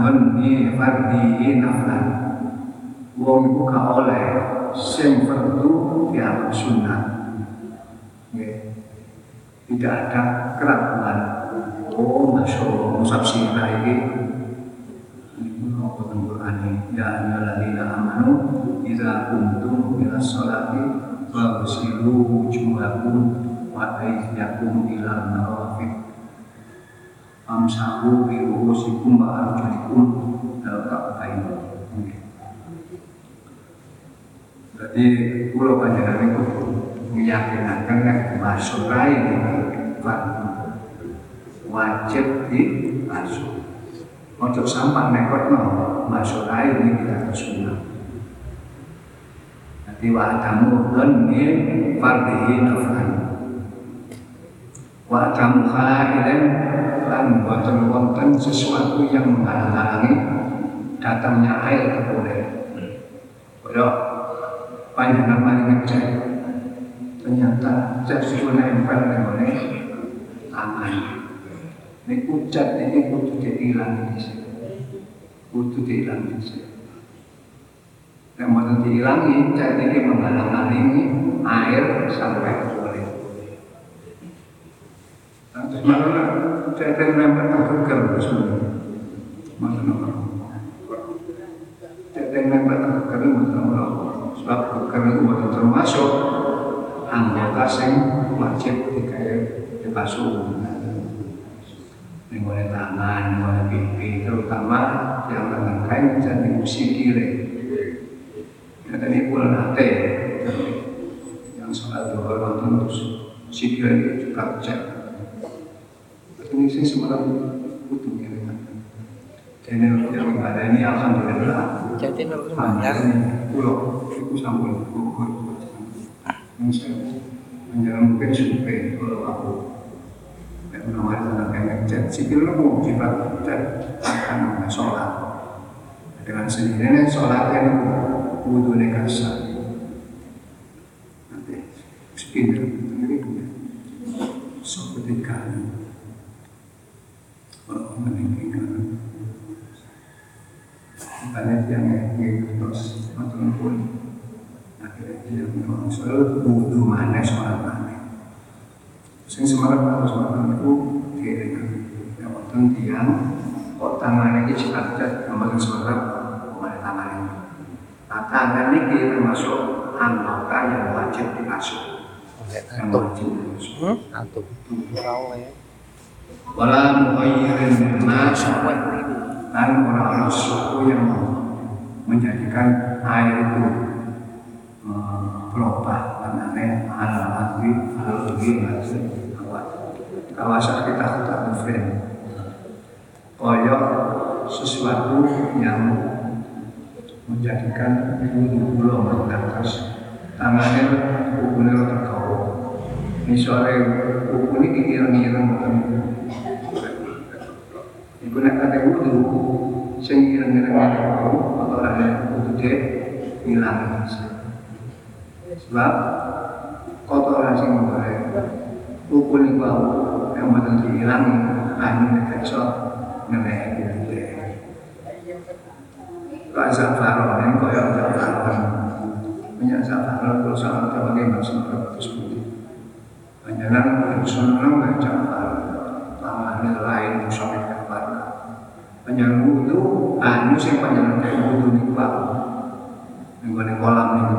non ni fardi naflan. Wong gak oleh. Sing fardu dianggap sunnah. Tidak ada keraguan. Oh, masya Allah, musab sirah ini. Ini apa Quran ini? Ya ayyuhalladzina amanu idza kuntum ila sholati faghsilu wujuhakum wa aydiyakum ila marafiq. Amsahu bi ru'usikum wa arjulikum ila ka'bayn. Jadi pulau panjenengan itu meyakinkan masyurah ini fardu wajib di masuk. Ojo sampai nekot no masyurah ini tidak sunnah. Jadi wa adamu dhanni fardhi nafan. Wa adamu khailan lan boten wonten sesuatu yang menghalangi datangnya air ke boleh. Kaya panjenengan mari ngecek ternyata cat itu nempel dengan tangan. Ini cat ini kudu dihilang di sini. Kudu dihilang di sini. Yang mau dihilangi, cat ini menghalang-halangi air sampai kulit. Nanti malah cat yang nempel tergeger semua. Maksudnya Cat yang nempel tergeger maksudnya Sebab geger itu termasuk anggota sing wajib dikaya dibasuh Ninggalin tangan, ninggalin pipi, terutama yang dengan kain jadi sikile. Dan ini pula nate, yang sholat dua nonton terus sikile itu juga cek. Ini sih semalam butuh ngiringan. Jadi yang ada ini alhamdulillah. Jadi menurut banyak Pulau, itu sampun gugur. Yang saya menjalan mungkin survei kalau aku menawar tentang kayak chat sipil lu sifat chat akan sholat. Dengan sendirinya sholatnya itu wudhu nekasa nanti sepindah. Ini punya seperti kali kalau meninggikan banyak yang terus nonton pun. Akhirnya dia memang selalu wudhu mana sholat mana Sing semarang harus makan itu diiringan. Yang waktu tiang, kok tangan ini cikat-cikat, yang paling semarang, ke mana tangan ini. Nah, tangan ini termasuk anggota yang wajib dimasuk. Yang wajib dimasuk. antum. Wala muhayyirin mas dan orang-orang suku yang menjadikan air itu eh, berubah karena al-adwi al-adwi kawasan kita tak friend koyok sesuatu yang menjadikan wudhu belum atas tangannya hukumnya terkau ini sore hukum ini ireng-ireng Ibu nak kata wudhu sing ireng-ireng atau ada wudhu deh hilang sebab kotoran sing boleh ukul iku yang boten diilangi anu zafaron ini kaya zafaron minyak zafaron kalau sama terus putih zafaron tangan lain wudhu anu panjalan kayak wudhu niku Minggu kolam niku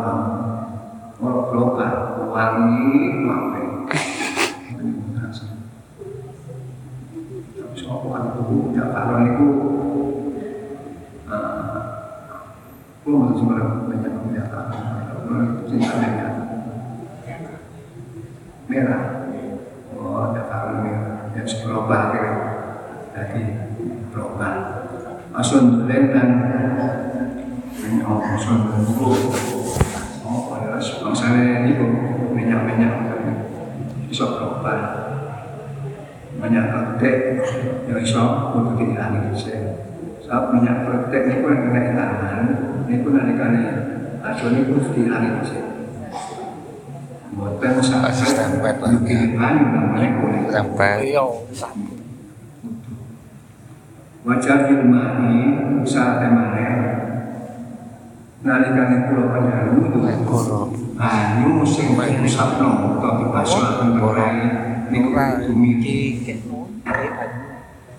Kalau global, wangi, mampe. Tapi soal kan itu, ya kalau itu, aku mau sebenarnya banyak kelihatan, cinta merah, merah, oh ada kalau merah, ya global kira, jadi global. Asun dan ini oh asun. Oh, adalah bangsanya ini minyak-minyak bisa berubah minyak protek yang bisa untuk dihilangi saya saat minyak protek ini pun kena hilangan ini pun ada kali asal ini pun saya buatan stempet lah. yukihan namanya kulit. Sampai wajar ilmahi saat wudu Koro. Banyu sing diusapno utawa dibasuhaken tengah niku kudu milih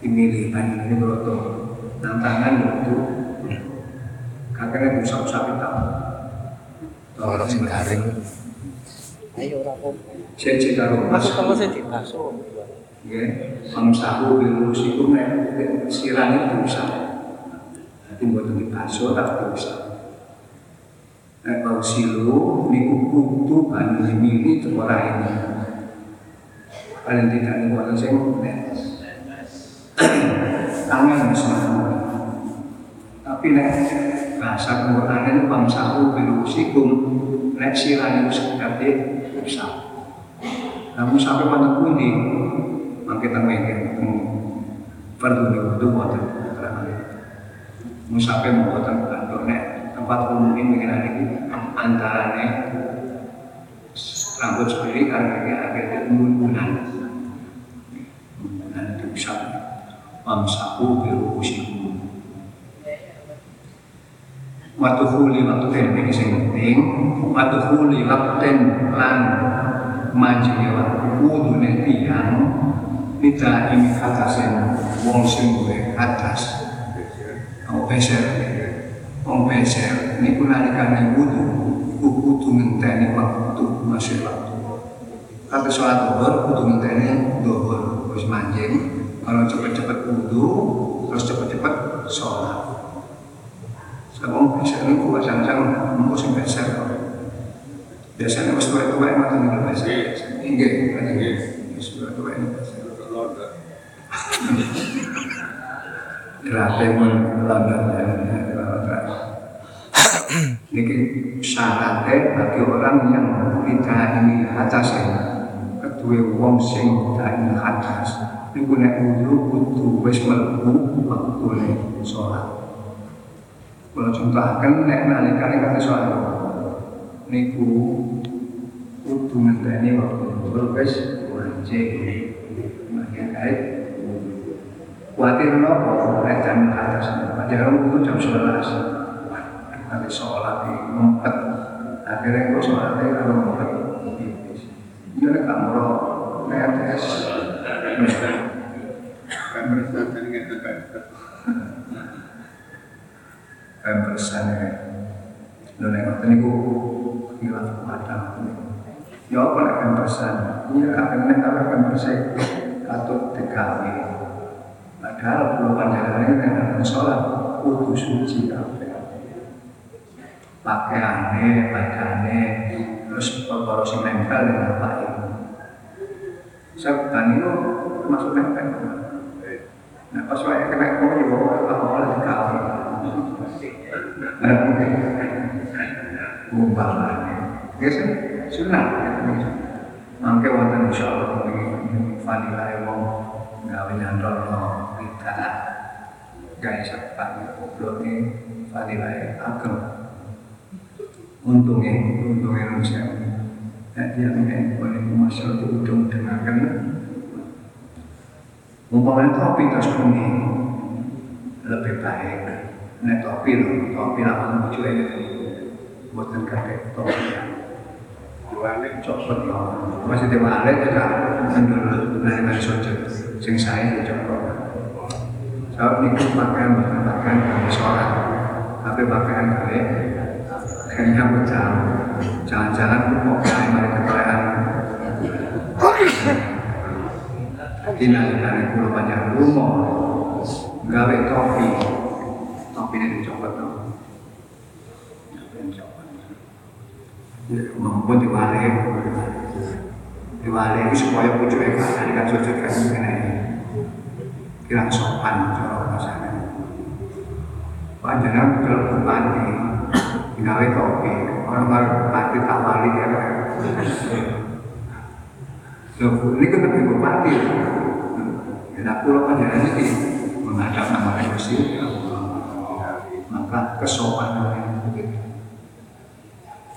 dimilih banyu ini broto nang tangan itu kakeknya usap-usap itu Koro sing garing. Ayo ora kok. saya cerita rumah Masuk kalau saya dibasuh. ya pangsahu bilusikum nek sirane diusap. Nanti buat dibasuh tak diusap Bau silu, niku kudu banyu dimili ora ini. Paling tidak niku wonten sing nek tangan mampu. Tapi nek bahasa Quran itu pamsahu bilusikum nek sirane wis kate usap. Namun sampai pada pundi? Mangke teng mengke perlu niku wonten. Musape mau umum ini mengenai ini antaranya rambut sendiri karena akhirnya menggunakan. Menggunakan itu bisa mamsaku biru usiku waktu huli waktu ten ini yang penting. Waktu huli waktu ten lan majinya waktu kudu tiang. Tidak ini katasen wong sing atas. Au beser wong beser niku nalikane wudu kudu ngenteni waktu masih waktu. Kata sholat duhur, kudu ngenteni duhur Terus manjing Kalau cepet-cepet wudu Terus cepet-cepet sholat Sebab beser niku pasang-pasang Mau sing beser kok. Biasanya tua-tua yang mati nih beser Inggih, inggih Pas tua-tua yang beser Gratis pun London ya Ini syaratnya bagi orang yang tidak ini atas ya Kedua wong sing tidak ini atas Ini nek wudu kudu wis mlebu waktune sholat. Kalau contohkan nek nalikane kata sholat. Niku kudu ngenteni waktu zuhur wis wajib. Bagian kait Kuatir nopo, nek jam atas Padahal itu jam 11 Nanti sholat di ngumpet Akhirnya kok sholatnya kalau ngumpet Ini ada kamu PRTS Pemeriksaan terkait Pembersannya Lho nek ngoten niku hilaf padang. Ya apa nek pembersan? Iya nek kabeh pembersan katut digawe. Padahal kula panjenengane nek sholat kudu suci kabeh. Pakaiane, badane, terus perkara sing nempel dengan apa ini. Sebutan itu termasuk nempel. Nah pas wae kena koyo apa oleh digawe. Umpamanya, biasa sunnah. Mangke wonten insyaallah ini fadilah wong gawe nyantolno kita gawe sepat goblok ini fadilah ageng. Untungnya, untungnya manusia. Jadi yang ini boleh masalah itu ujung dengarkan. Umpamanya topi tas kuning lebih baik. Nek topi lho, topi lah kan lucu ya buatan kakek topi ya Diwalik copot lho masih diwalik juga mendul nah dari sojot. Sing saya ya copot sebab niku pakaian bukan pakaian kami sholat. Tapi pakaian kayaknya bocah jangan-jangan kok kayak mari ketoleran Dinalikan kulo panjang. Rumah gawe topi. Topi ini dicopot. Dong maupun diwale diwale. Itu supaya pucuk dari kan sujud kan. Kena kira sopan cara bahasanya panjenengan kalau bupati gawe topi orang baru bupati tak wali ya Loh, ini kan lebih bupati Ya, pulau panjenengan ini menghadap nama Yesus maka kesopanan yang begitu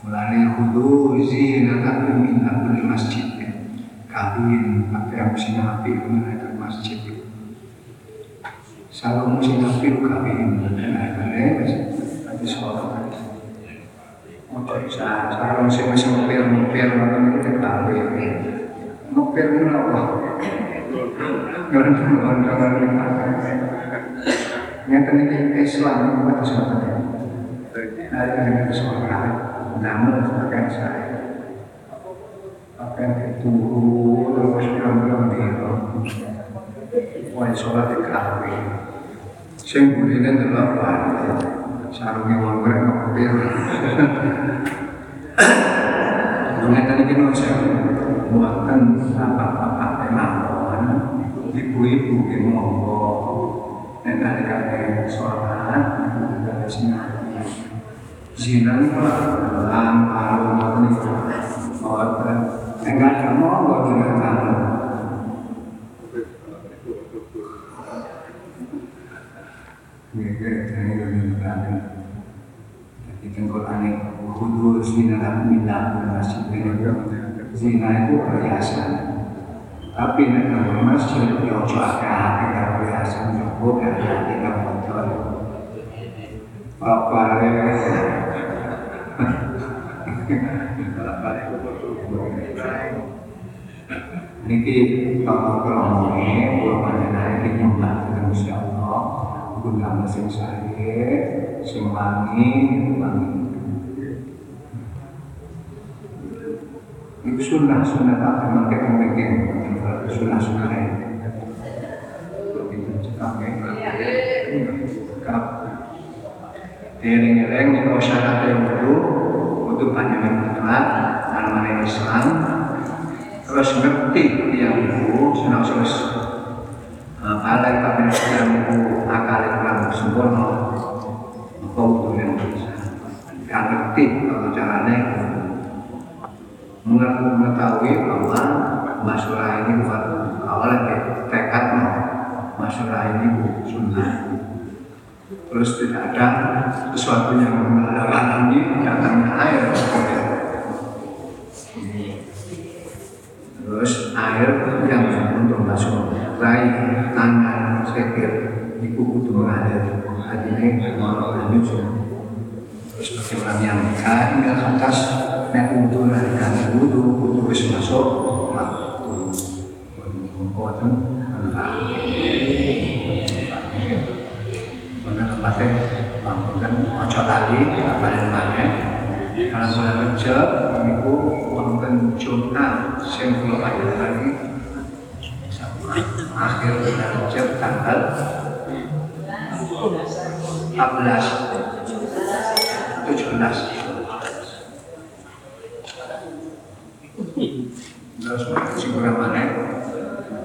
melalui hudu zinatakum inna kulli masjid. Kawin pakai musim api menaikkan masjid. Kalau musim api kawin menaikkan nanti sholat Sa sarung sing wis ngepil-ngepil ngoten niku dikawe. Ngepil niku apa? Ngono-ngono Ngeten iki Islam apa sebenarnya? Ada yang sekolah, namun sebagian saya akan itu terus dino. Wah, sholat di kafe. Sing bulinan apa? Sarungnya wong keren ngepil. Ngeten iki nu saya buatkan apa-apa emang ibu-ibu ki monggo. Nek nalika sholat ada sinari zina ini pelan palu ngoten niku ngoten. Enggak ada monggo tidak Mereka ini lebih berani. Jadi tengkol aneh, zina minat masjid ini Zina itu perhiasan. Tapi masjid yo ojo akeh-akeh karo perhiasan ada karo motor. Apa Niki kalau keromongnya, kalau panjenengan ini nyembah Gusti Allah, guna sing sae, sing wangi, wangi. Itu sunnah sunnah tak kita mungkin sunnah sunnah ini. Begitu cekake. Kap. Dereng-dereng ini syarat yang dulu untuk panjangan mutlak, almanin Islam, terus ngerti yang ibu senang terus kalian tapi yang ibu akal sempurna. Kau butuh yang bisa yang ngerti kalau caranya? Mengetahui bahwa masalah ini bukan awalnya tekad masalah ini sunnah. Terus tidak ada sesuatu yang menghalangi datangnya air. Terus air yang untuk masuk rai tangan sekir ibu kudu hadirin mau menyusun terus bagi orang yang hingga ke atas nek wudhu narikan wudhu wudhu wis masuk waktu. Kuatan Mana tempatnya mampukan ojo tali panen-panen kalau mulai kerja minggu wonten Jumat sing kula akhir bulan Rajab tanggal 14 17 Terus sing kurang mana?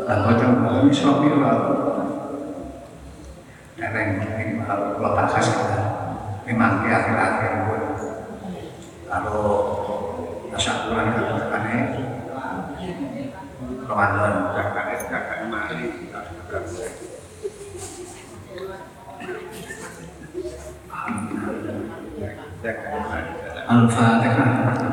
Lah bocah bumi sopi lah. Dereng ini hal kula takas memang ke akhir-akhir pun kalau masa bulan katakannya Ramadan KKS KKS mari 阿鲁巴，来看